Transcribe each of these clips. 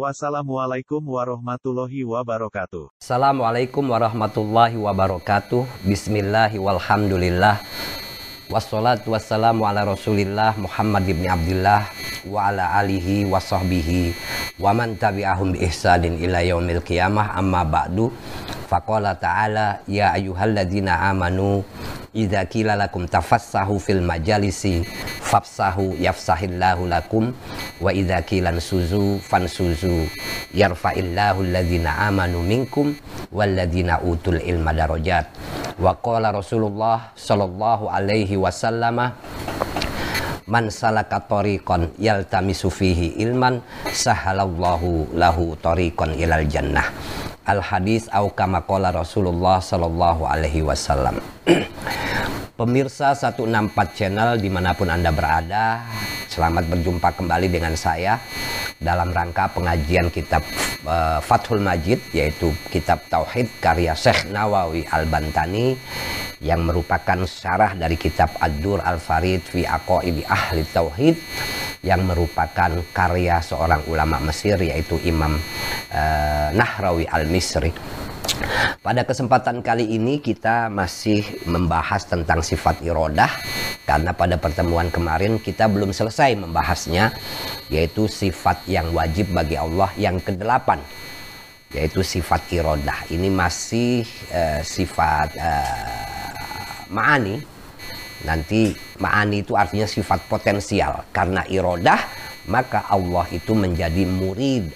Wassalamualaikum warahmatullahi wabarakatuh. Assalamualaikum warahmatullahi wabarakatuh. Bismillahi walhamdulillah. Wassalatu wassalamu ala rasulillah Muhammad ibn Abdullah wa ala alihi wa sahbihi wa man tabi'ahum bi ihsanin ila yaumil qiyamah amma ba'du faqala ta'ala ya ayyuhalladzina amanu idza qila lakum tafassahu fil majalisi fafsahu yafsahillahu lakum wa idza qila suzu fansuzu yarfa'illahu alladzina amanu minkum walladzina utul ilma darajat. Wa qala Rasulullah sallallahu alaihi wasallam man salaka tariqan yaltamisu fihi ilman sahalallahu lahu tariqan ilal jannah al hadis au kama qala Rasulullah sallallahu alaihi wasallam. Pemirsa 164 channel di mana pun Anda berada Selamat berjumpa kembali dengan saya Dalam rangka pengajian kitab uh, Fathul Majid Yaitu kitab Tauhid karya Syekh Nawawi Al-Bantani Yang merupakan syarah dari kitab Ad-Dur Al-Farid Fi Aqaibi Ahli Tauhid Yang merupakan karya seorang ulama Mesir Yaitu Imam uh, Nahrawi Al-Misri pada kesempatan kali ini kita masih membahas tentang sifat irodah karena pada pertemuan kemarin kita belum selesai membahasnya yaitu sifat yang wajib bagi Allah yang kedelapan yaitu sifat irodah. Ini masih uh, sifat uh, ma'ani. Nanti ma'ani itu artinya sifat potensial. Karena irodah maka Allah itu menjadi murid.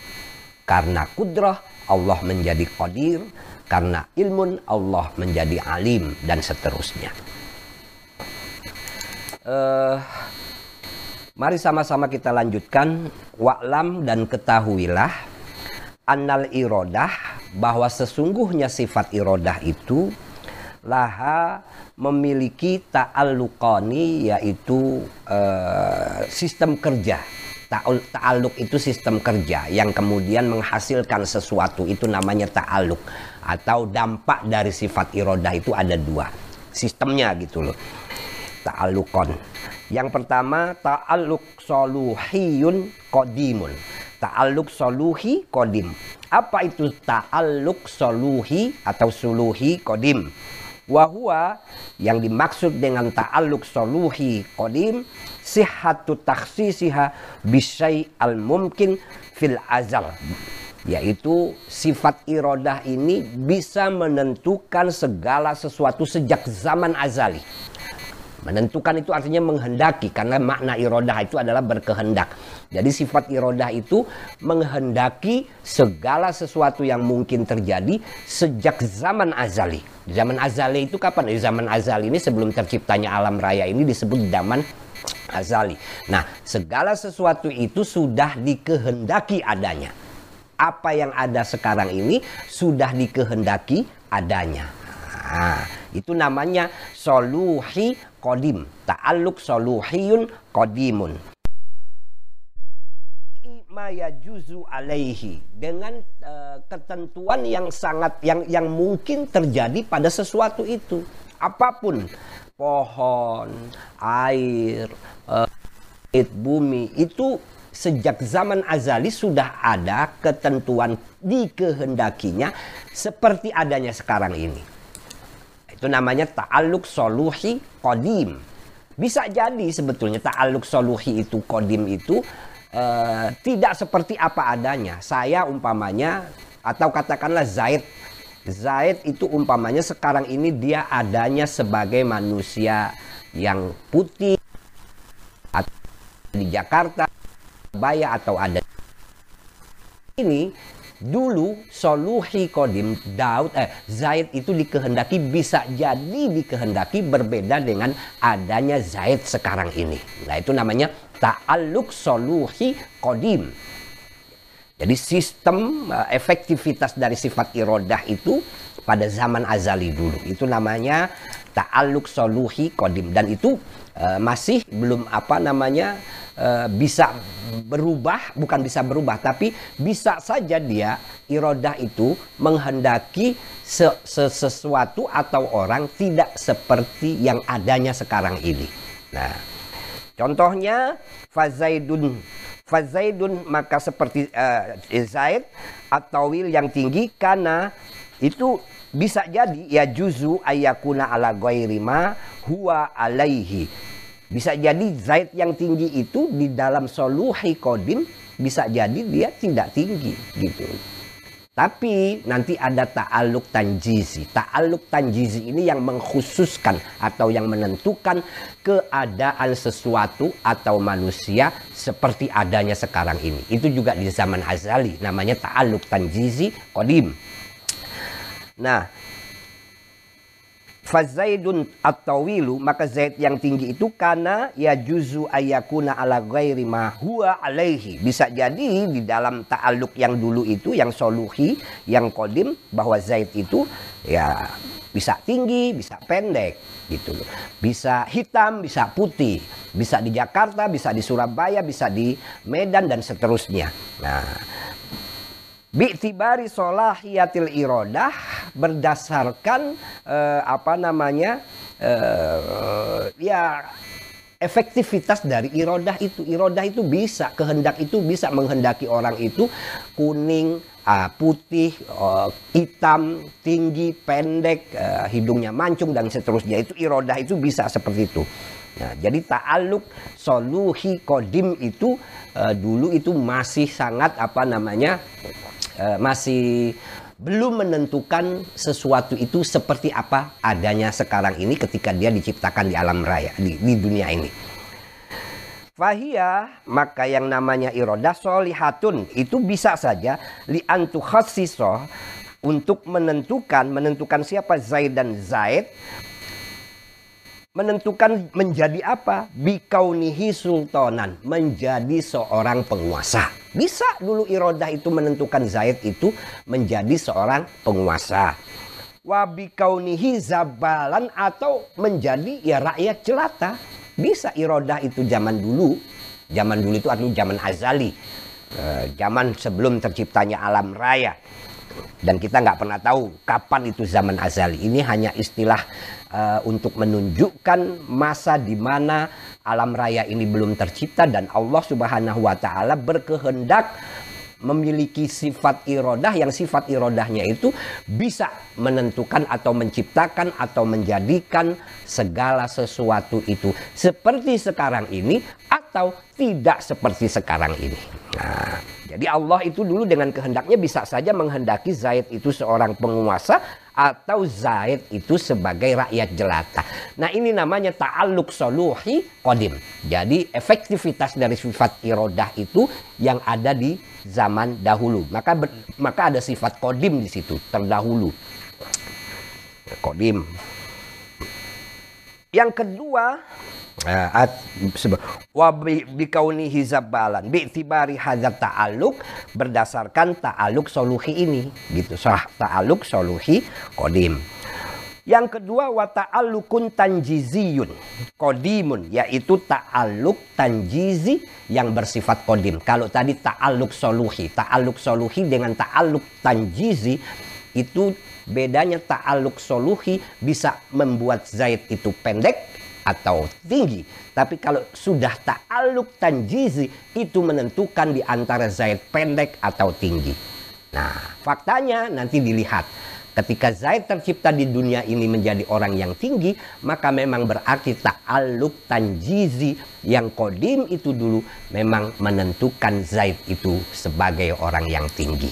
Karena kudrah Allah menjadi qadir karena ilmun Allah menjadi alim dan seterusnya. Uh, mari sama-sama kita lanjutkan. Wa'lam dan ketahuilah annal irodah bahwa sesungguhnya sifat irodah itu laha memiliki ta'alluqani yaitu uh, sistem kerja. Ta'aluk itu sistem kerja yang kemudian menghasilkan sesuatu. Itu namanya ta'aluk atau dampak dari sifat irodah itu ada dua. Sistemnya gitu loh. Ta'alukon yang pertama ta'aluk soluhiyun kodimun ta'aluk soluhi kodim apa itu ta'aluk soluhi atau suluhi kodim wahua yang dimaksud dengan ta'aluk soluhi kodim sihatu taksisiha bisai al mumkin fil azal yaitu sifat irodah ini bisa menentukan segala sesuatu sejak zaman azali. Menentukan itu artinya menghendaki karena makna irodah itu adalah berkehendak. Jadi sifat irodah itu menghendaki segala sesuatu yang mungkin terjadi sejak zaman azali. Zaman azali itu kapan? Di zaman azali ini sebelum terciptanya alam raya ini disebut zaman azali. Nah, segala sesuatu itu sudah dikehendaki adanya apa yang ada sekarang ini sudah dikehendaki adanya. Nah, itu namanya soluhi kodim. Ta'aluk soluhiyun kodimun. Maya juzu alaihi dengan uh, ketentuan yang sangat yang yang mungkin terjadi pada sesuatu itu apa pun pohon air uh, bumi itu sejak zaman azali sudah ada ketentuan dikehendakinya seperti adanya sekarang ini. Itu namanya ta'aluk soluhi kodim. Bisa jadi sebetulnya ta'aluk soluhi itu kodim itu uh, tidak seperti apa adanya. Saya umpamanya atau katakanlah Zaid. Zaid itu umpamanya sekarang ini dia adanya sebagai manusia yang putih di Jakarta Baya atau ada ini dulu soluhi kodim Daud eh Zaid itu dikehendaki bisa jadi dikehendaki berbeda dengan adanya Zaid sekarang ini. Nah itu namanya ta'aluk soluhi kodim. Jadi sistem uh, efektivitas dari sifat irodah itu pada zaman azali dulu itu namanya ta'aluk soluhi kodim dan itu uh, masih belum apa namanya uh, bisa berubah bukan bisa berubah tapi bisa saja dia irodah itu menghendaki se -se sesuatu atau orang tidak seperti yang adanya sekarang ini. Nah, contohnya fazaidun fazaidun maka seperti uh, Zaid atau wil yang tinggi karena itu bisa jadi ya juzu ayakuna ala ghairi ma huwa alaihi. Bisa jadi Zaid yang tinggi itu di dalam soluhi kodim bisa jadi dia tidak tinggi gitu. Tapi nanti ada ta'aluk tanjizi. Ta'aluk tanjizi ini yang mengkhususkan atau yang menentukan keadaan sesuatu atau manusia seperti adanya sekarang ini. Itu juga di zaman azali namanya ta'aluk tanjizi kodim. Nah, Fazaidun at-tawilu maka Zaid yang tinggi itu karena ya juzu ayakuna ala ghairi ma alaihi. Bisa jadi di dalam ta'aluk yang dulu itu yang soluhi, yang kodim bahwa Zaid itu ya bisa tinggi, bisa pendek gitu loh. Bisa hitam, bisa putih. Bisa di Jakarta, bisa di Surabaya, bisa di Medan dan seterusnya. Nah, Bi'tibari solahiyatil irodah berdasarkan uh, apa namanya uh, ya efektivitas dari irodah itu. Irodah itu bisa, kehendak itu bisa menghendaki orang itu kuning, uh, putih, uh, hitam, tinggi, pendek, uh, hidungnya mancung dan seterusnya. Itu irodah itu bisa seperti itu. Nah, jadi ta'aluk soluhi kodim itu uh, dulu itu masih sangat apa namanya uh, masih belum menentukan sesuatu itu seperti apa adanya sekarang ini ketika dia diciptakan di alam raya di, di dunia ini. Fahia maka yang namanya irodah solihatun itu bisa saja li antu untuk menentukan menentukan siapa Zaid dan Zaid menentukan menjadi apa? Bikaunihi sultanan, menjadi seorang penguasa. Bisa dulu Irodah itu menentukan Zaid itu menjadi seorang penguasa. Wabikaunihi zabalan atau menjadi ya rakyat jelata. Bisa Irodah itu zaman dulu. Zaman dulu itu artinya zaman azali. E, zaman sebelum terciptanya alam raya. Dan kita nggak pernah tahu kapan itu zaman azali. Ini hanya istilah uh, untuk menunjukkan masa di mana alam raya ini belum tercipta dan Allah Subhanahu wa taala berkehendak memiliki sifat irodah yang sifat irodahnya itu bisa menentukan atau menciptakan atau menjadikan segala sesuatu itu seperti sekarang ini atau tidak seperti sekarang ini. Nah, jadi Allah itu dulu dengan kehendaknya bisa saja menghendaki Zaid itu seorang penguasa atau Zaid itu sebagai rakyat jelata. Nah ini namanya ta'aluk soluhi kodim. Jadi efektivitas dari sifat irodah itu yang ada di zaman dahulu. Maka ber, maka ada sifat kodim di situ terdahulu. Kodim. Yang kedua Uh, wa bi kaunihi zabalan bi tibari hadzat ta'alluq berdasarkan ta'alluq soluhi ini gitu sah ta'alluq soluhi qadim. Yang kedua wa ta'alluqun tanjiziyun qadimun yaitu ta'alluq tanjizi yang bersifat qadim. Kalau tadi ta'alluq soluhi ta'alluq soluhi dengan ta'alluq tanjizi itu bedanya ta'alluq soluhi bisa membuat Zaid itu pendek atau tinggi. Tapi kalau sudah ta'aluk tanjizi itu menentukan di antara Zaid pendek atau tinggi. Nah faktanya nanti dilihat. Ketika Zaid tercipta di dunia ini menjadi orang yang tinggi, maka memang berarti ta'aluk tanjizi yang kodim itu dulu memang menentukan Zaid itu sebagai orang yang tinggi.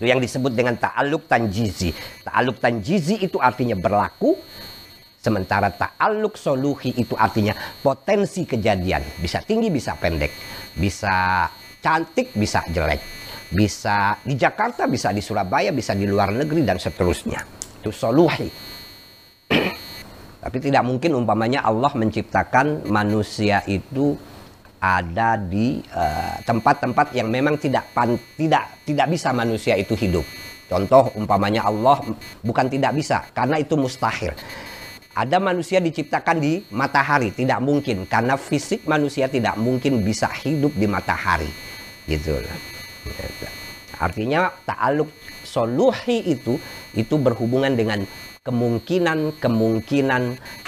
Itu yang disebut dengan ta'aluk tanjizi. Ta'aluk tanjizi itu artinya berlaku Sementara ta'aluk soluhi itu artinya potensi kejadian. Bisa tinggi, bisa pendek. Bisa cantik, bisa jelek. Bisa di Jakarta, bisa di Surabaya, bisa di luar negeri, dan seterusnya. Itu soluhi. Tapi tidak mungkin umpamanya Allah menciptakan manusia itu ada di eh, tempat-tempat uh, yang memang tidak pan, tidak tidak bisa manusia itu hidup. Contoh umpamanya Allah bukan tidak bisa karena itu mustahil Ada manusia diciptakan di matahari, tidak mungkin karena fisik manusia tidak mungkin bisa hidup di matahari. Gitu Artinya ta'aluk soluhi itu itu berhubungan dengan kemungkinan-kemungkinan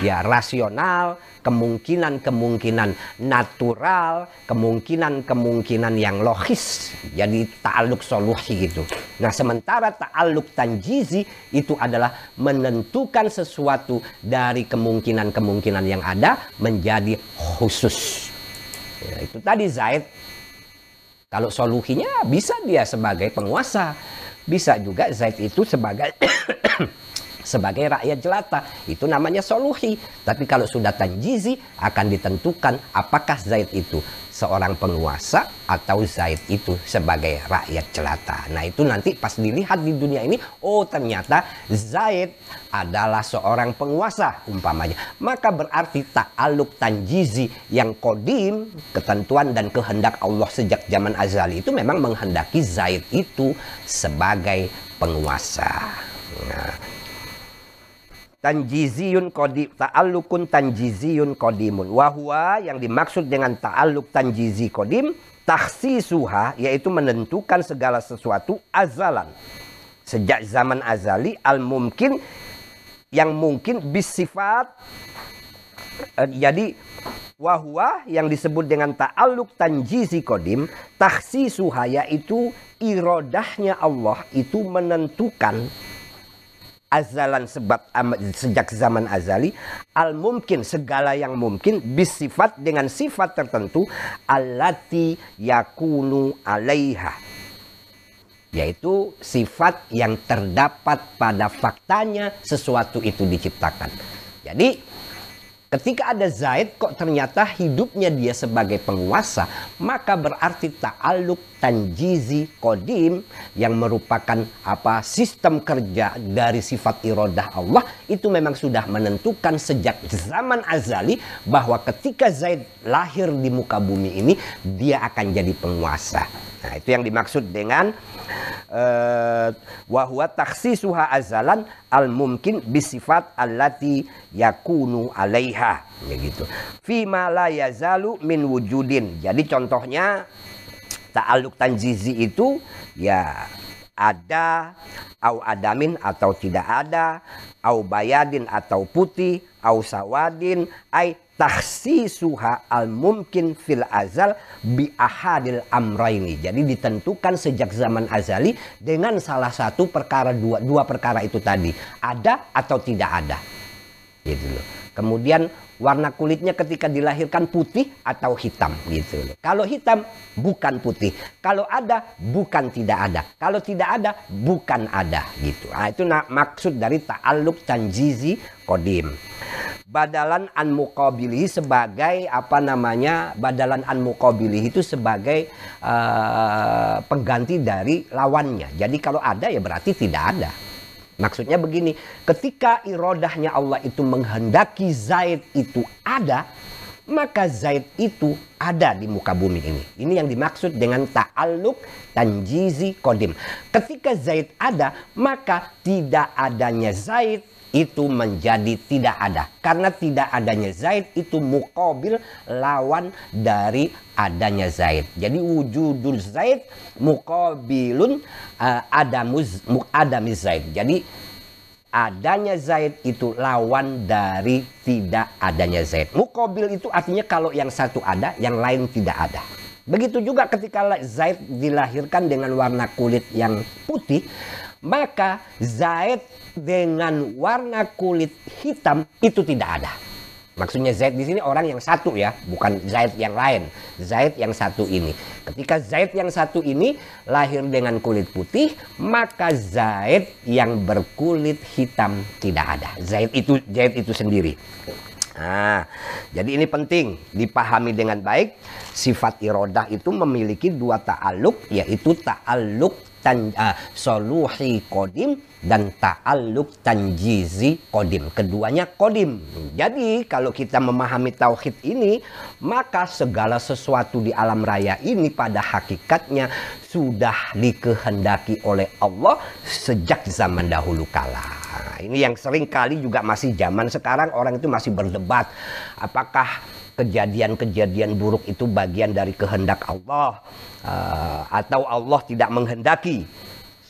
ya rasional, kemungkinan-kemungkinan natural, kemungkinan-kemungkinan yang logis. Jadi ta'aluk soluhi gitu. Nah, sementara ta'aluk tanjizi itu adalah menentukan sesuatu dari kemungkinan-kemungkinan yang ada menjadi khusus. Ya, itu tadi Zaid. Kalau soluhinya bisa dia sebagai penguasa. Bisa juga Zaid itu sebagai sebagai rakyat jelata. Itu namanya soluhi. Tapi kalau sudah tanjizi akan ditentukan apakah Zaid itu seorang penguasa atau Zaid itu sebagai rakyat jelata. Nah itu nanti pas dilihat di dunia ini, oh ternyata Zaid adalah seorang penguasa umpamanya. Maka berarti ta'aluk tanjizi yang kodim, ketentuan dan kehendak Allah sejak zaman azali itu memang menghendaki Zaid itu sebagai penguasa. Nah, tanjiziyun kodim ta'allukun tanjiziyun kodimun wahwa yang dimaksud dengan ta'alluk tanjizi kodim taksisuha yaitu menentukan segala sesuatu azalan. Sejak zaman azali al mungkin yang mungkin bisifat uh, jadi wahwa yang disebut dengan ta'aluk tanjizi kodim taksisuha yaitu irodahnya Allah itu menentukan azalan sebab sejak zaman azali al mungkin segala yang mungkin bisifat dengan sifat tertentu alati yakunu alaiha. Yaitu sifat yang terdapat pada faktanya sesuatu itu diciptakan. Jadi Ketika ada Zaid kok ternyata hidupnya dia sebagai penguasa, maka berarti ta'aluk tanjizi kodim yang merupakan apa sistem kerja dari sifat irodah Allah itu memang sudah menentukan sejak zaman azali bahwa ketika Zaid lahir di muka bumi ini dia akan jadi penguasa. Nah, itu yang dimaksud dengan uh, wahwa taksisuha azalan al mungkin bisifat allati yakunu alaiha ya gitu. Fima la yazalu min wujudin. Jadi contohnya ta'aluk tanjizi itu ya ada au adamin atau tidak ada au bayadin atau putih au sawadin ai taksisuha al mungkin fil azal bi ahadil amraini. Jadi ditentukan sejak zaman azali dengan salah satu perkara dua dua perkara itu tadi, ada atau tidak ada. Gitu loh. Kemudian warna kulitnya ketika dilahirkan putih atau hitam gitu loh. Kalau hitam bukan putih, kalau ada bukan tidak ada, kalau tidak ada bukan ada gitu. Nah, itu maksud dari ta'aluk tanjizi kodim badalan an muqabilihi sebagai apa namanya badalan an muqabilihi itu sebagai uh, pengganti dari lawannya. Jadi kalau ada ya berarti tidak ada. Maksudnya begini, ketika irodahnya Allah itu menghendaki Zaid itu ada, maka Zaid itu ada di muka bumi ini. Ini yang dimaksud dengan ta'aluk tanjizi kodim. Ketika Zaid ada, maka tidak adanya Zaid itu menjadi tidak ada. Karena tidak adanya Zaid itu mukobil lawan dari adanya Zaid. Jadi wujudul Zaid mukobilun uh, adamuz adamiz Zaid. Jadi adanya Zaid itu lawan dari tidak adanya Zaid. Mukobil itu artinya kalau yang satu ada, yang lain tidak ada. Begitu juga ketika Zaid dilahirkan dengan warna kulit yang putih, maka Zaid dengan warna kulit hitam itu tidak ada. Maksudnya Zaid di sini orang yang satu ya, bukan Zaid yang lain. Zaid yang satu ini. Ketika Zaid yang satu ini lahir dengan kulit putih, maka Zaid yang berkulit hitam tidak ada. Zaid itu Zaid itu sendiri. Nah, jadi ini penting dipahami dengan baik. Sifat irodah itu memiliki dua ta'aluk, yaitu ta'aluk tan uh, soluhi kodim dan ta'alluq tanjizi kodim. Keduanya kodim. Jadi kalau kita memahami tauhid ini, maka segala sesuatu di alam raya ini pada hakikatnya sudah dikehendaki oleh Allah sejak zaman dahulu kala. Ini yang sering kali juga masih zaman sekarang orang itu masih berdebat apakah kejadian-kejadian buruk itu bagian dari kehendak Allah. Uh, atau Allah tidak menghendaki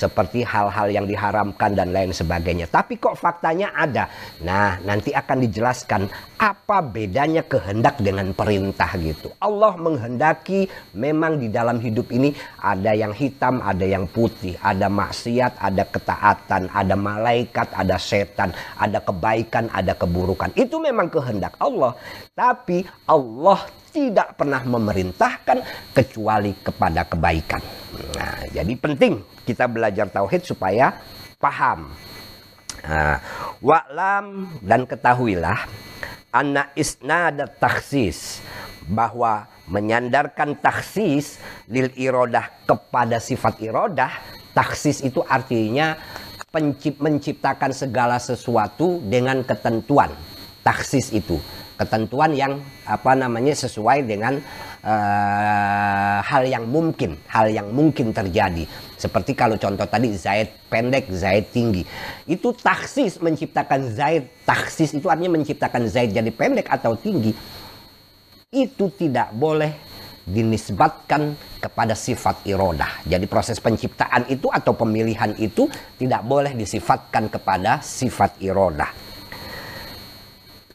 seperti hal-hal yang diharamkan dan lain sebagainya. Tapi kok faktanya ada. Nah, nanti akan dijelaskan apa bedanya kehendak dengan perintah gitu. Allah menghendaki memang di dalam hidup ini ada yang hitam, ada yang putih, ada maksiat, ada ketaatan, ada malaikat, ada setan, ada kebaikan, ada keburukan. Itu memang kehendak Allah. Tapi Allah tidak pernah memerintahkan kecuali kepada kebaikan. Nah, jadi penting kita belajar tauhid supaya paham. Nah, wa'lam dan ketahuilah anna isnadat taksis bahwa menyandarkan taksis lil irodah kepada sifat irodah taksis itu artinya menciptakan segala sesuatu dengan ketentuan taksis itu ketentuan yang apa namanya sesuai dengan uh, hal yang mungkin, hal yang mungkin terjadi. Seperti kalau contoh tadi Zaid pendek, Zaid tinggi. Itu taksis menciptakan Zaid. Taksis itu artinya menciptakan Zaid jadi pendek atau tinggi. Itu tidak boleh dinisbatkan kepada sifat irodah. Jadi proses penciptaan itu atau pemilihan itu tidak boleh disifatkan kepada sifat irodah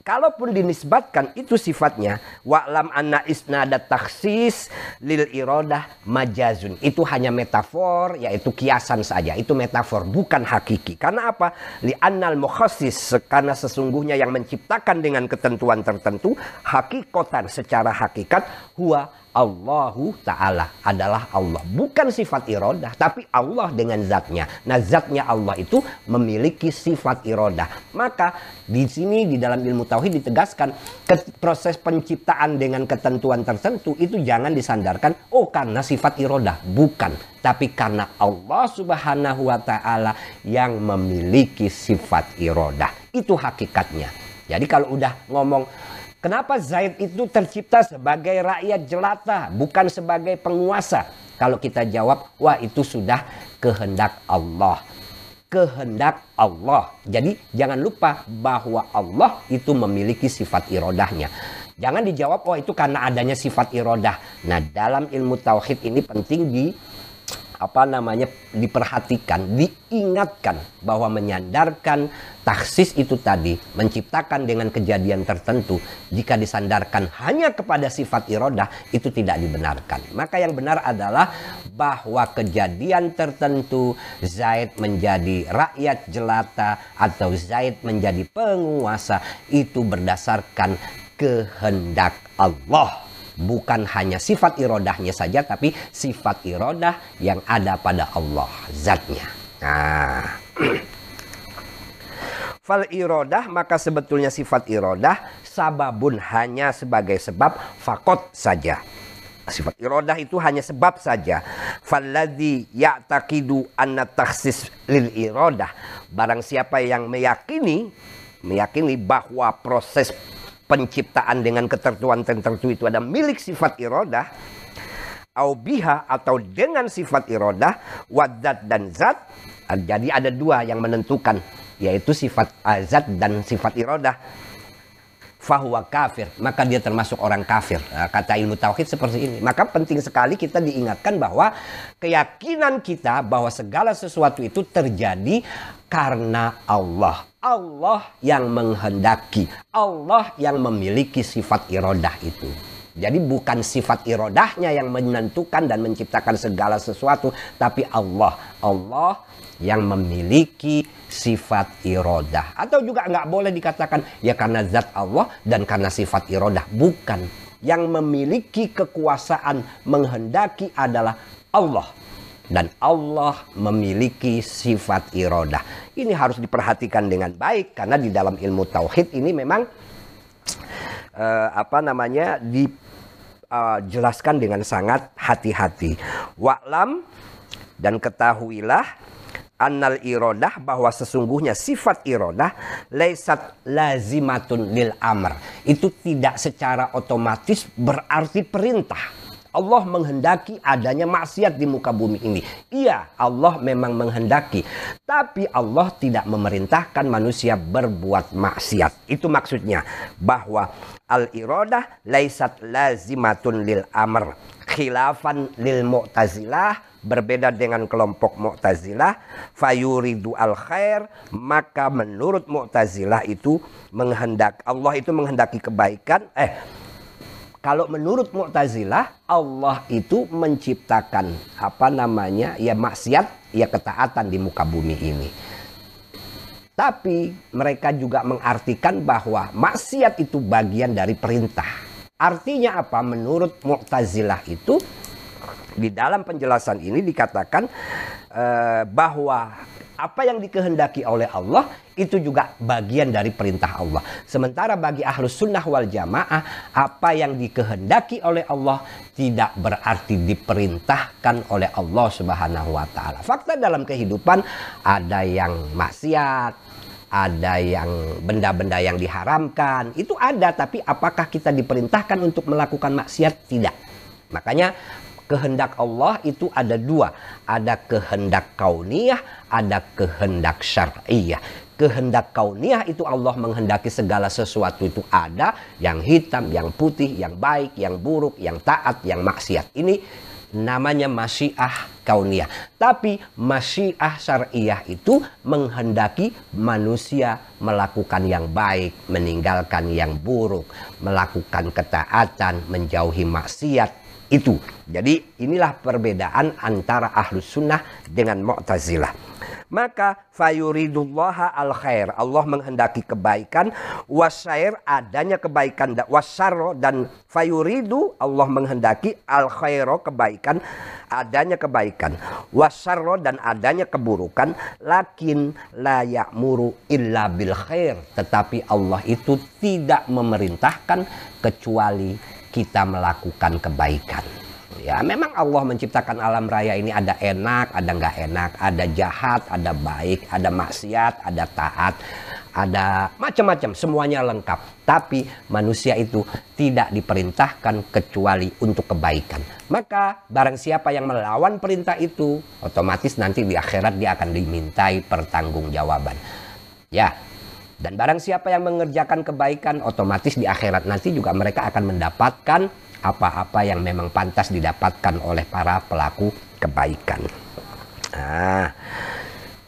kalaupun dinisbatkan itu sifatnya. Wa'lam anna isnada taksis lil irodah majazun. Itu hanya metafor yaitu kiasan saja. Itu metafor bukan hakiki. Karena apa? Li annal mukhasis karena sesungguhnya yang menciptakan dengan ketentuan tertentu hakikotan secara hakikat huwa Allahu Ta'ala adalah Allah. Bukan sifat irodah, tapi Allah dengan zatnya. Nah zatnya Allah itu memiliki sifat irodah. Maka di sini di dalam ilmu tauhid ditegaskan proses penciptaan dengan ketentuan tertentu itu jangan disandarkan oh karena sifat irodah. Bukan. Tapi karena Allah subhanahu wa ta'ala yang memiliki sifat irodah. Itu hakikatnya. Jadi kalau udah ngomong Kenapa Zaid itu tercipta sebagai rakyat jelata, bukan sebagai penguasa? Kalau kita jawab, wah itu sudah kehendak Allah. Kehendak Allah. Jadi jangan lupa bahwa Allah itu memiliki sifat irodahnya. Jangan dijawab, oh itu karena adanya sifat irodah. Nah dalam ilmu tauhid ini penting di apa namanya diperhatikan, diingatkan bahwa menyandarkan taksis itu tadi menciptakan dengan kejadian tertentu jika disandarkan hanya kepada sifat irodah itu tidak dibenarkan. Maka yang benar adalah bahwa kejadian tertentu Zaid menjadi rakyat jelata atau Zaid menjadi penguasa itu berdasarkan kehendak Allah bukan hanya sifat irodahnya saja tapi sifat irodah yang ada pada Allah zatnya. Nah. Fal irodah maka sebetulnya sifat irodah sababun hanya sebagai sebab fakot saja. Sifat irodah itu hanya sebab saja. Falladhi ya'taqidu anna taksis lil irodah. Barang siapa yang meyakini meyakini bahwa proses penciptaan dengan ketentuan tertentu itu ada milik sifat irodah au biha atau dengan sifat irodah wadat dan zat. Jadi ada dua yang menentukan yaitu sifat azat dan sifat irodah. Fahuwa kafir maka dia termasuk orang kafir. Nah, kata ilmu tauhid seperti ini. Maka penting sekali kita diingatkan bahwa keyakinan kita bahwa segala sesuatu itu terjadi karena Allah Allah yang menghendaki, Allah yang memiliki sifat irodah itu. Jadi bukan sifat irodahnya yang menentukan dan menciptakan segala sesuatu, tapi Allah. Allah yang memiliki sifat irodah. Atau juga nggak boleh dikatakan ya karena zat Allah dan karena sifat irodah. Bukan. Yang memiliki kekuasaan menghendaki adalah Allah dan Allah memiliki sifat irodah. Ini harus diperhatikan dengan baik karena di dalam ilmu tauhid ini memang uh, apa namanya dijelaskan uh, dengan sangat hati-hati. Wa'lam Dan ketahuilah annal irodah bahwa sesungguhnya sifat irodah laisat lazimatun lil amr. Itu tidak secara otomatis berarti perintah. Allah menghendaki adanya maksiat di muka bumi ini. Iya, Allah memang menghendaki. Tapi Allah tidak memerintahkan manusia berbuat maksiat. Itu maksudnya bahwa al-iradah laisat lazimatun lil amr. Khilafan lil mu'tazilah berbeda dengan kelompok Mu'tazilah fayuridu al khair maka menurut Mu'tazilah itu menghendak Allah itu menghendaki kebaikan eh kalau menurut Mu'tazilah Allah itu menciptakan apa namanya ya maksiat ya ketaatan di muka bumi ini tapi mereka juga mengartikan bahwa maksiat itu bagian dari perintah. Artinya apa? Menurut Mu'tazilah itu di dalam penjelasan ini dikatakan uh, bahwa apa yang dikehendaki oleh Allah itu juga bagian dari perintah Allah. Sementara bagi ahlus sunnah wal jamaah, apa yang dikehendaki oleh Allah tidak berarti diperintahkan oleh Allah subhanahu wa ta'ala. Fakta dalam kehidupan ada yang maksiat, ada yang benda-benda yang diharamkan, itu ada. Tapi apakah kita diperintahkan untuk melakukan maksiat? Tidak. Makanya kehendak Allah itu ada dua. Ada kehendak kauniyah, ada kehendak syar'iyah. Kehendak kauniyah itu Allah menghendaki segala sesuatu itu ada. Yang hitam, yang putih, yang baik, yang buruk, yang taat, yang maksiat. Ini namanya masyiah kauniyah. Tapi masyiah syariah itu menghendaki manusia melakukan yang baik, meninggalkan yang buruk, melakukan ketaatan, menjauhi maksiat, itu. Jadi inilah perbedaan antara ahlus sunnah dengan mu'tazilah. Maka fayuridullaha al khair. Allah menghendaki kebaikan. Wasyair adanya kebaikan. Wasyarro dan fayuridu Allah menghendaki al khairo kebaikan. Adanya kebaikan. Wasyarro dan adanya keburukan. Lakin la ya'muru illa bil khair. Tetapi Allah itu tidak memerintahkan kecuali kita melakukan kebaikan. Ya, memang Allah menciptakan alam raya ini ada enak, ada nggak enak, ada jahat, ada baik, ada maksiat, ada taat, ada macam-macam, semuanya lengkap. Tapi manusia itu tidak diperintahkan kecuali untuk kebaikan. Maka barang siapa yang melawan perintah itu, otomatis nanti di akhirat dia akan dimintai pertanggungjawaban. Ya, dan barang siapa yang mengerjakan kebaikan, otomatis di akhirat nanti juga mereka akan mendapatkan apa-apa yang memang pantas didapatkan oleh para pelaku kebaikan. Nah,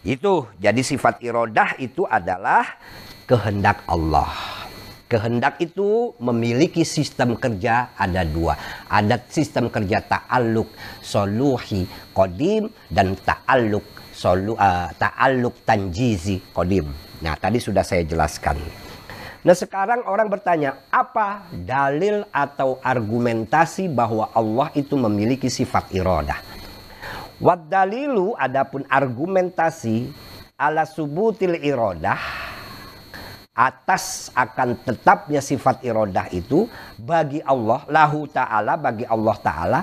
itu jadi sifat irodah itu adalah kehendak Allah. Kehendak itu memiliki sistem kerja ada dua. Ada sistem kerja ta'aluk soluhi kodim dan ta'aluk solu, uh, ta'aluk tanjizi kodim. Nah, tadi sudah saya jelaskan. Nah, sekarang orang bertanya, apa dalil atau argumentasi bahwa Allah itu memiliki sifat iradah? Wad dalilu adapun argumentasi ala subutil iradah atas akan tetapnya sifat iradah itu bagi Allah lahu taala bagi Allah taala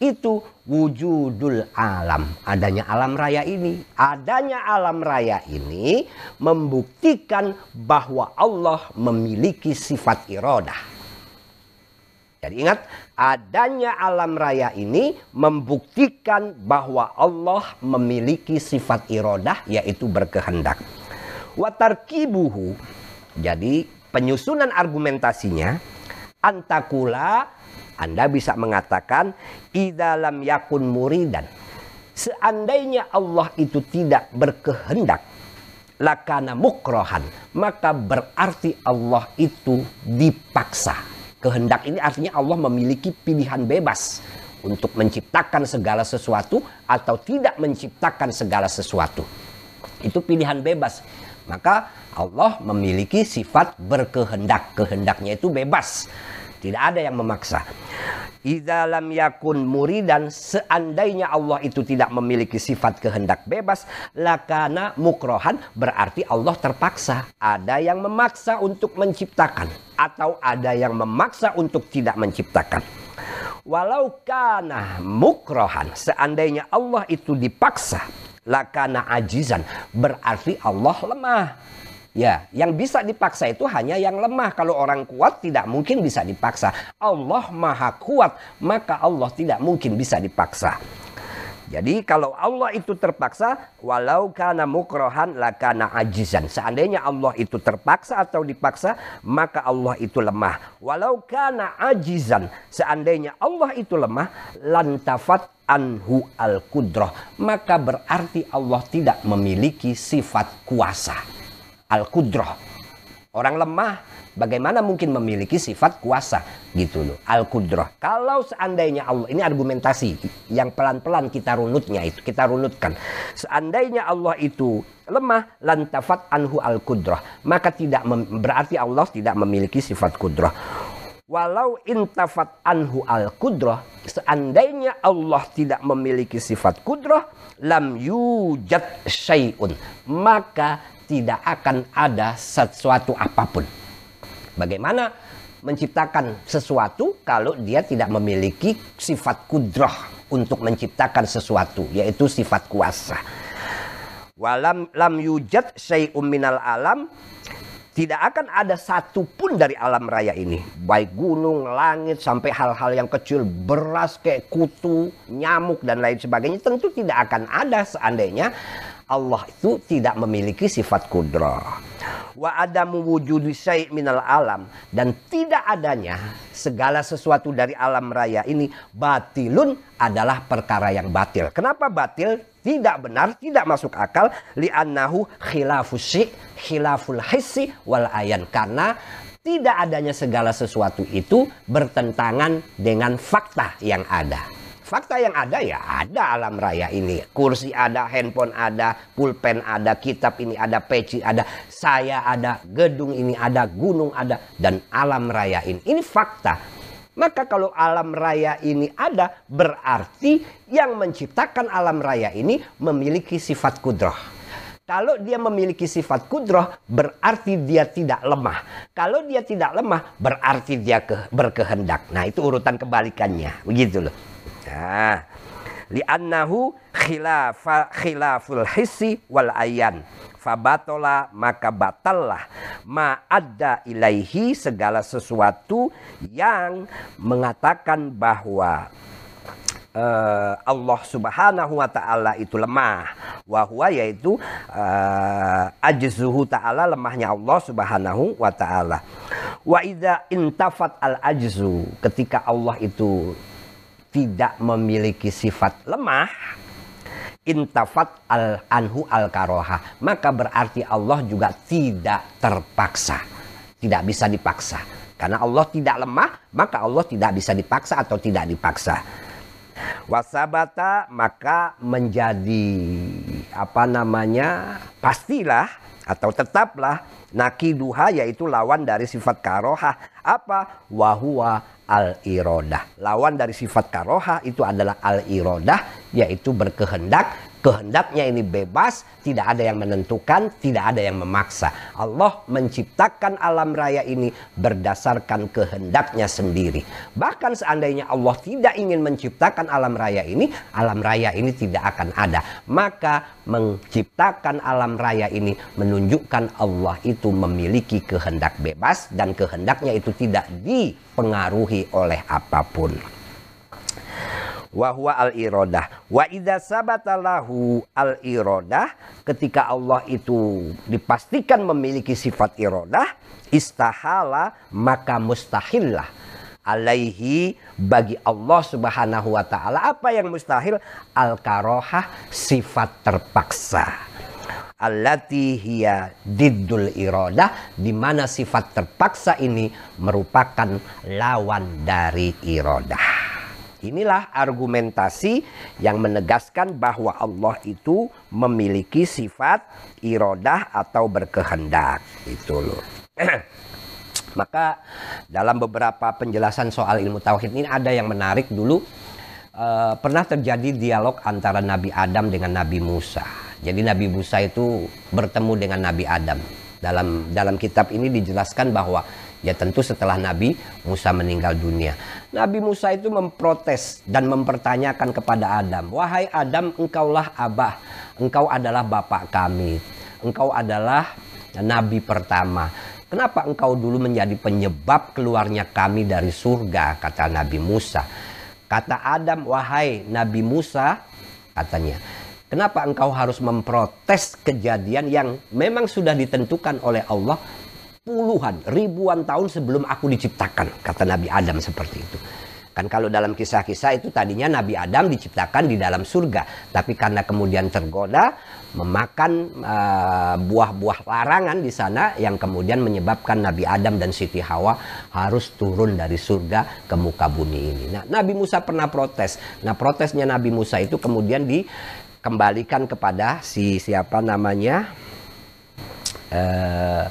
itu wujudul alam. Adanya alam raya ini. Adanya alam raya ini membuktikan bahwa Allah memiliki sifat irodah. Jadi ingat, adanya alam raya ini membuktikan bahwa Allah memiliki sifat irodah yaitu berkehendak. Watarkibuhu. Jadi penyusunan argumentasinya antakula anda bisa mengatakan idalam yakun muridan. Seandainya Allah itu tidak berkehendak lakana mukrohan maka berarti Allah itu dipaksa. Kehendak ini artinya Allah memiliki pilihan bebas untuk menciptakan segala sesuatu atau tidak menciptakan segala sesuatu. Itu pilihan bebas. Maka Allah memiliki sifat berkehendak. Kehendaknya itu bebas. Tidak ada yang memaksa. Idza lam yakun muridan seandainya Allah itu tidak memiliki sifat kehendak bebas lakana mukrohan berarti Allah terpaksa. Ada yang memaksa untuk menciptakan atau ada yang memaksa untuk tidak menciptakan. Walau kana mukrohan, seandainya Allah itu dipaksa, lakana ajizan, berarti Allah lemah. Ya, yang bisa dipaksa itu hanya yang lemah. Kalau orang kuat tidak mungkin bisa dipaksa. Allah maha kuat, maka Allah tidak mungkin bisa dipaksa. Jadi kalau Allah itu terpaksa, walau kana mukrohan lakana ajizan. Seandainya Allah itu terpaksa atau dipaksa, maka Allah itu lemah. Walau kana ajizan, seandainya Allah itu lemah, lantafat anhu al kudroh. Maka berarti Allah tidak memiliki sifat kuasa. Al kudroh. Orang lemah Bagaimana mungkin memiliki sifat kuasa gitu loh. Al-Qudrah. Kalau seandainya Allah, ini argumentasi yang pelan-pelan kita runutnya itu, kita runutkan. Seandainya Allah itu lemah, lantafat anhu al-Qudrah. Maka tidak berarti Allah tidak memiliki sifat kudrah. Walau intafat anhu al-Qudrah, seandainya Allah tidak memiliki sifat kudrah, lam yujad syai'un. Maka tidak akan ada sesuatu apa pun Bagaimana menciptakan sesuatu kalau dia tidak memiliki sifat kudrah untuk menciptakan sesuatu yaitu sifat kuasa. Walam lam yujad syai'um minal alam tidak akan ada satu pun dari alam raya ini. Baik gunung, langit, sampai hal-hal yang kecil. Beras kayak kutu, nyamuk, dan lain sebagainya. Tentu tidak akan ada seandainya Allah itu tidak memiliki sifat kudrah. Wa adamu wujudi syai' minal alam. Dan tidak adanya segala sesuatu dari alam raya ini batilun adalah perkara yang batil. Kenapa batil? Tidak benar, tidak masuk akal. Li'annahu khilafus khilaful hissi wal ayan. Karena tidak adanya segala sesuatu itu bertentangan dengan fakta yang ada. Fakta yang ada ya ada alam raya ini. Kursi ada, handphone ada, pulpen ada, kitab ini ada, peci ada, saya ada, gedung ini ada, gunung ada, dan alam raya ini. Ini fakta. Maka kalau alam raya ini ada, berarti yang menciptakan alam raya ini memiliki sifat kudroh. Kalau dia memiliki sifat kudroh, berarti dia tidak lemah. Kalau dia tidak lemah, berarti dia ke, berkehendak. Nah itu urutan kebalikannya. Begitu loh. Nah, li'annahu khilafa khilaful hissi wal ayan fabatola maka batallah ma ada ilaihi segala sesuatu yang mengatakan bahwa uh, Allah Subhanahu wa taala itu lemah. Wa huwa yaitu uh, ajzuhu taala lemahnya Allah Subhanahu wa taala. Wa idza intafat al ajzu ketika Allah itu tidak memiliki sifat lemah, intafat al anhu al karoha, maka berarti Allah juga tidak terpaksa, tidak bisa dipaksa. Karena Allah tidak lemah, maka Allah tidak bisa dipaksa atau tidak dipaksa. Wasabata maka menjadi apa namanya pastilah atau tetaplah nakiduha yaitu lawan dari sifat karoha apa wahua al-irodah. Lawan dari sifat karoha itu adalah al-irodah, yaitu berkehendak. Kehendaknya ini bebas, tidak ada yang menentukan, tidak ada yang memaksa. Allah menciptakan alam raya ini berdasarkan kehendaknya sendiri. Bahkan seandainya Allah tidak ingin menciptakan alam raya ini, alam raya ini tidak akan ada. Maka menciptakan alam raya ini menunjukkan Allah itu memiliki kehendak bebas dan kehendaknya itu tidak dipengaruhi oleh apa pun wahwa al irodah wa idza sabatalahu al irodah ketika Allah itu dipastikan memiliki sifat irodah istahala maka mustahillah alaihi bagi Allah Subhanahu wa taala. Apa yang mustahil? Al karohah sifat terpaksa. Allati hiya diddul irodah di mana sifat terpaksa ini merupakan lawan dari irodah Inilah argumentasi yang menegaskan bahwa Allah itu memiliki sifat irodah atau berkehendak. Itu loh. Maka dalam beberapa penjelasan soal ilmu tauhid ini ada yang menarik dulu uh, pernah terjadi dialog antara Nabi Adam dengan Nabi Musa. Jadi Nabi Musa itu bertemu dengan Nabi Adam. Dalam dalam kitab ini dijelaskan bahwa Ya tentu setelah Nabi Musa meninggal dunia. Nabi Musa itu memprotes dan mempertanyakan kepada Adam, "Wahai Adam, engkaulah abah, engkau adalah bapak kami. Engkau adalah nabi pertama. Kenapa engkau dulu menjadi penyebab keluarnya kami dari surga?" kata Nabi Musa. Kata Adam, "Wahai Nabi Musa," katanya, Kenapa engkau harus memprotes kejadian yang memang sudah ditentukan oleh Allah puluhan, ribuan tahun sebelum aku diciptakan, kata Nabi Adam seperti itu. Kan kalau dalam kisah-kisah itu tadinya Nabi Adam diciptakan di dalam surga, tapi karena kemudian tergoda memakan uh, buah-buah larangan di sana yang kemudian menyebabkan Nabi Adam dan Siti Hawa harus turun dari surga ke muka bumi ini. Nah, Nabi Musa pernah protes. Nah, protesnya Nabi Musa itu kemudian dikembalikan kepada si siapa namanya? Uh,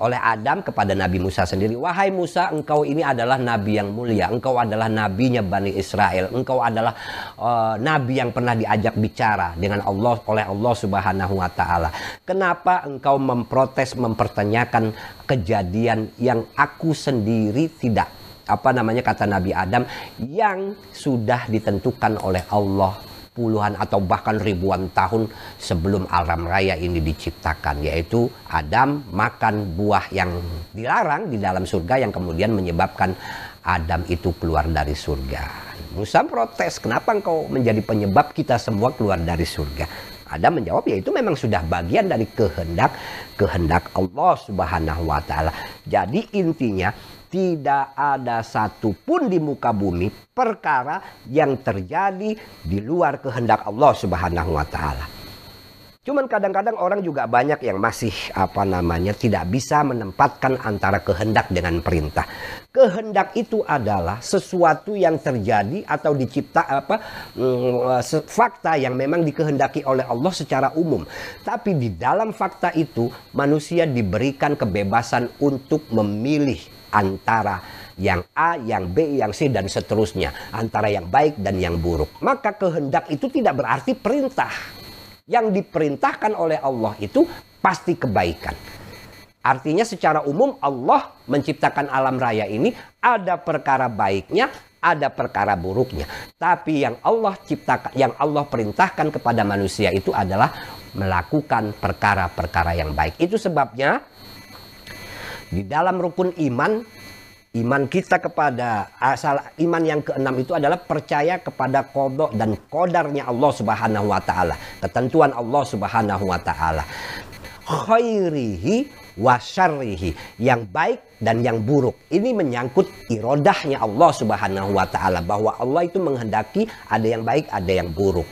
oleh Adam kepada Nabi Musa sendiri. Wahai Musa, engkau ini adalah nabi yang mulia. Engkau adalah nabinya Bani Israel. Engkau adalah uh, nabi yang pernah diajak bicara dengan Allah oleh Allah Subhanahu wa taala. Kenapa engkau memprotes mempertanyakan kejadian yang aku sendiri tidak apa namanya kata Nabi Adam yang sudah ditentukan oleh Allah puluhan atau bahkan ribuan tahun sebelum alam raya ini diciptakan yaitu Adam makan buah yang dilarang di dalam surga yang kemudian menyebabkan Adam itu keluar dari surga. Musa protes, kenapa engkau menjadi penyebab kita semua keluar dari surga? Adam menjawab ya itu memang sudah bagian dari kehendak kehendak Allah Subhanahu wa taala. Jadi intinya tidak ada satupun di muka bumi perkara yang terjadi di luar kehendak Allah Subhanahu wa taala. Cuman kadang-kadang orang juga banyak yang masih apa namanya tidak bisa menempatkan antara kehendak dengan perintah. Kehendak itu adalah sesuatu yang terjadi atau dicipta apa mm, fakta yang memang dikehendaki oleh Allah secara umum. Tapi di dalam fakta itu manusia diberikan kebebasan untuk memilih antara yang A, yang B, yang C, dan seterusnya. Antara yang baik dan yang buruk. Maka kehendak itu tidak berarti perintah. Yang diperintahkan oleh Allah itu pasti kebaikan. Artinya secara umum Allah menciptakan alam raya ini ada perkara baiknya, ada perkara buruknya. Tapi yang Allah ciptakan, yang Allah perintahkan kepada manusia itu adalah melakukan perkara-perkara yang baik. Itu sebabnya di dalam rukun iman, iman kita kepada asal iman yang keenam itu adalah percaya kepada kodok dan kodarnya Allah Subhanahu wa taala, ketentuan Allah Subhanahu wa taala. Khairihi wa syarrihi, yang baik dan yang buruk. Ini menyangkut irodahnya Allah Subhanahu wa taala bahwa Allah itu menghendaki ada yang baik, ada yang buruk.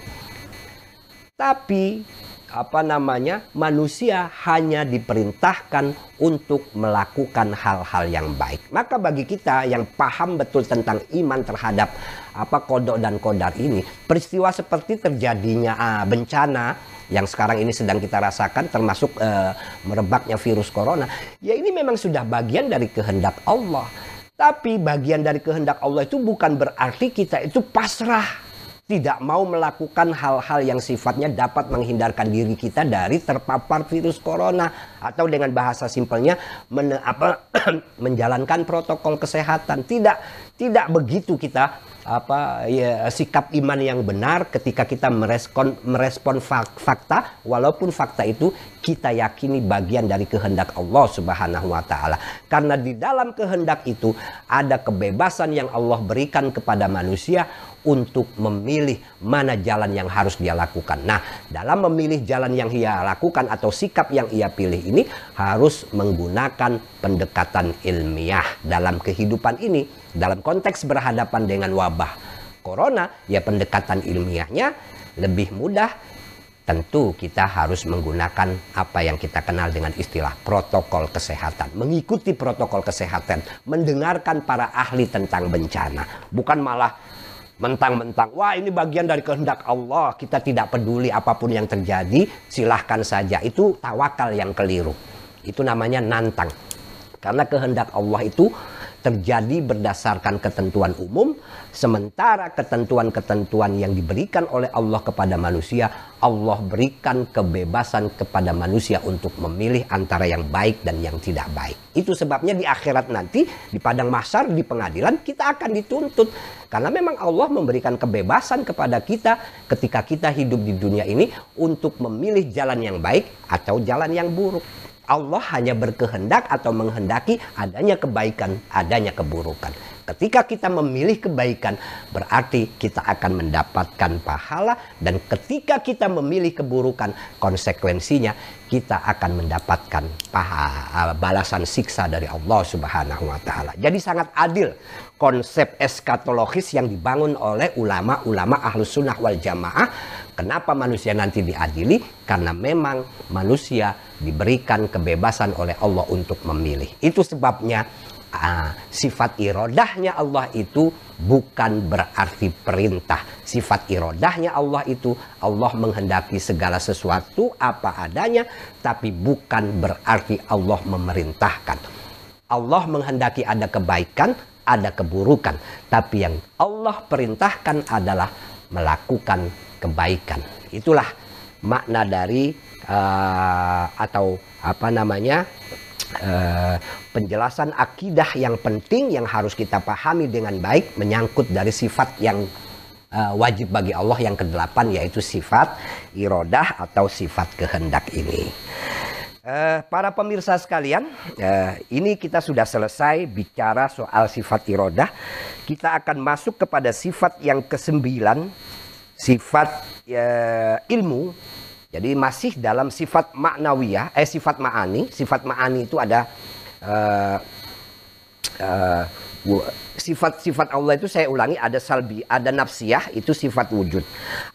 Tapi apa namanya manusia hanya diperintahkan untuk melakukan hal-hal yang baik. Maka bagi kita yang paham betul tentang iman terhadap apa kodok dan kodar ini, peristiwa seperti terjadinya uh, bencana yang sekarang ini sedang kita rasakan termasuk uh, merebaknya virus corona, ya ini memang sudah bagian dari kehendak Allah. Tapi bagian dari kehendak Allah itu bukan berarti kita itu pasrah tidak mau melakukan hal-hal yang sifatnya dapat menghindarkan diri kita dari terpapar virus corona atau dengan bahasa simpelnya men, apa, menjalankan protokol kesehatan tidak tidak begitu kita apa ya sikap iman yang benar ketika kita merespon merespon fakta walaupun fakta itu kita yakini bagian dari kehendak Allah Subhanahu wa taala. Karena di dalam kehendak itu ada kebebasan yang Allah berikan kepada manusia untuk memilih mana jalan yang harus dia lakukan. Nah, dalam memilih jalan yang ia lakukan atau sikap yang ia pilih ini harus menggunakan pendekatan ilmiah dalam kehidupan ini. Dalam konteks berhadapan dengan wabah corona, ya pendekatan ilmiahnya lebih mudah tentu kita harus menggunakan apa yang kita kenal dengan istilah protokol kesehatan. Mengikuti protokol kesehatan, mendengarkan para ahli tentang bencana, bukan malah mentang-mentang wah ini bagian dari kehendak Allah. Kita tidak peduli apa pun yang terjadi silahkan saja. Itu tawakal yang keliru. Itu namanya nantang. Karena kehendak Allah itu terjadi berdasarkan ketentuan umum, sementara ketentuan-ketentuan yang diberikan oleh Allah kepada manusia, Allah berikan kebebasan kepada manusia untuk memilih antara yang baik dan yang tidak baik. Itu sebabnya di akhirat nanti, di padang mahsyar, di pengadilan, kita akan dituntut. Karena memang Allah memberikan kebebasan kepada kita ketika kita hidup di dunia ini untuk memilih jalan yang baik atau jalan yang buruk. Allah hanya berkehendak atau menghendaki adanya kebaikan, adanya keburukan. Ketika kita memilih kebaikan, berarti kita akan mendapatkan pahala, dan ketika kita memilih keburukan, konsekuensinya kita akan mendapatkan pahala, balasan siksa dari Allah Subhanahu wa Ta'ala. Jadi, sangat adil konsep eskatologis yang dibangun oleh ulama-ulama Ahlus Sunnah wal Jamaah Kenapa manusia nanti diadili? Karena memang manusia diberikan kebebasan oleh Allah untuk memilih. Itu sebabnya uh, sifat irodahnya Allah itu bukan berarti perintah. Sifat irodahnya Allah itu Allah menghendaki segala sesuatu apa adanya, tapi bukan berarti Allah memerintahkan. Allah menghendaki ada kebaikan, ada keburukan. Tapi yang Allah perintahkan adalah melakukan kebaikan. Itulah makna dari uh, atau apa namanya uh, penjelasan akidah yang penting yang harus kita pahami dengan baik menyangkut dari sifat yang uh, wajib bagi Allah yang kedelapan yaitu sifat irodah atau sifat kehendak ini. Uh, para pemirsa sekalian, uh, ini kita sudah selesai bicara soal sifat irodah. Kita akan masuk kepada sifat yang kesembilan sifat ya, ilmu jadi masih dalam sifat maknawiyah eh sifat ma'ani. Sifat ma'ani itu ada uh, uh, sifat-sifat Allah itu saya ulangi ada salbi ada nafsiyah itu sifat wujud.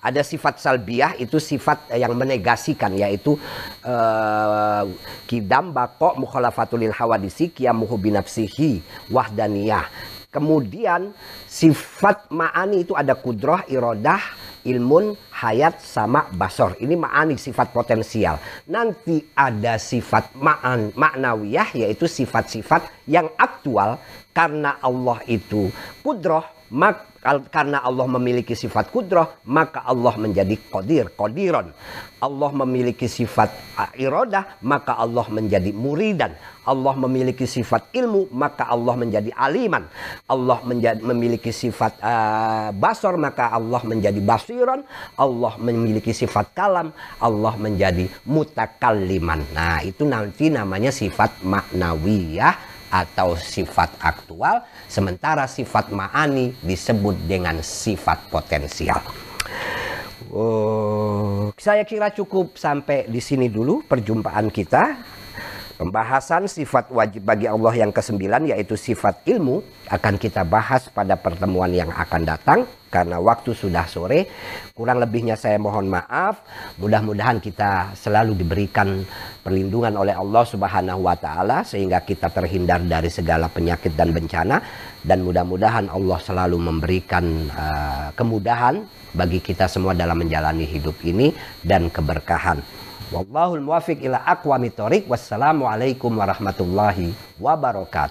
Ada sifat salbiyah itu sifat yang menegasikan yaitu uh, kidam bako mukhalafatulil hawadisi kiamuhu binafsihi wahdaniyah. Kemudian sifat ma'ani itu ada kudroh irodah ilmun, hayat, sama basor. Ini ma'ani sifat potensial. Nanti ada sifat ma'an, maknawiyah yaitu sifat-sifat yang aktual karena Allah itu kudroh, mak karena Allah memiliki sifat kudroh, maka Allah menjadi kodir, kodiron. Allah memiliki sifat irodah, maka Allah menjadi muridan. Allah memiliki sifat ilmu, maka Allah menjadi aliman. Allah menjadi, memiliki sifat uh, basor, maka Allah menjadi basiron. Allah memiliki sifat kalam, Allah menjadi mutakalliman. Nah, itu nanti namanya sifat maknawiyah atau sifat aktual, sementara sifat ma'ani disebut dengan sifat potensial. Oh, saya kira cukup sampai di sini dulu perjumpaan kita. Pembahasan sifat wajib bagi Allah yang kesembilan yaitu sifat ilmu akan kita bahas pada pertemuan yang akan datang karena waktu sudah sore. Kurang lebihnya saya mohon maaf. Mudah-mudahan kita selalu diberikan perlindungan oleh Allah Subhanahu wa taala sehingga kita terhindar dari segala penyakit dan bencana dan mudah-mudahan Allah selalu memberikan uh, kemudahan bagi kita semua dalam menjalani hidup ini dan keberkahan. Wallahul muwafiq ila aqwamit thoriq. Wassalamualaikum warahmatullahi wabarakatuh.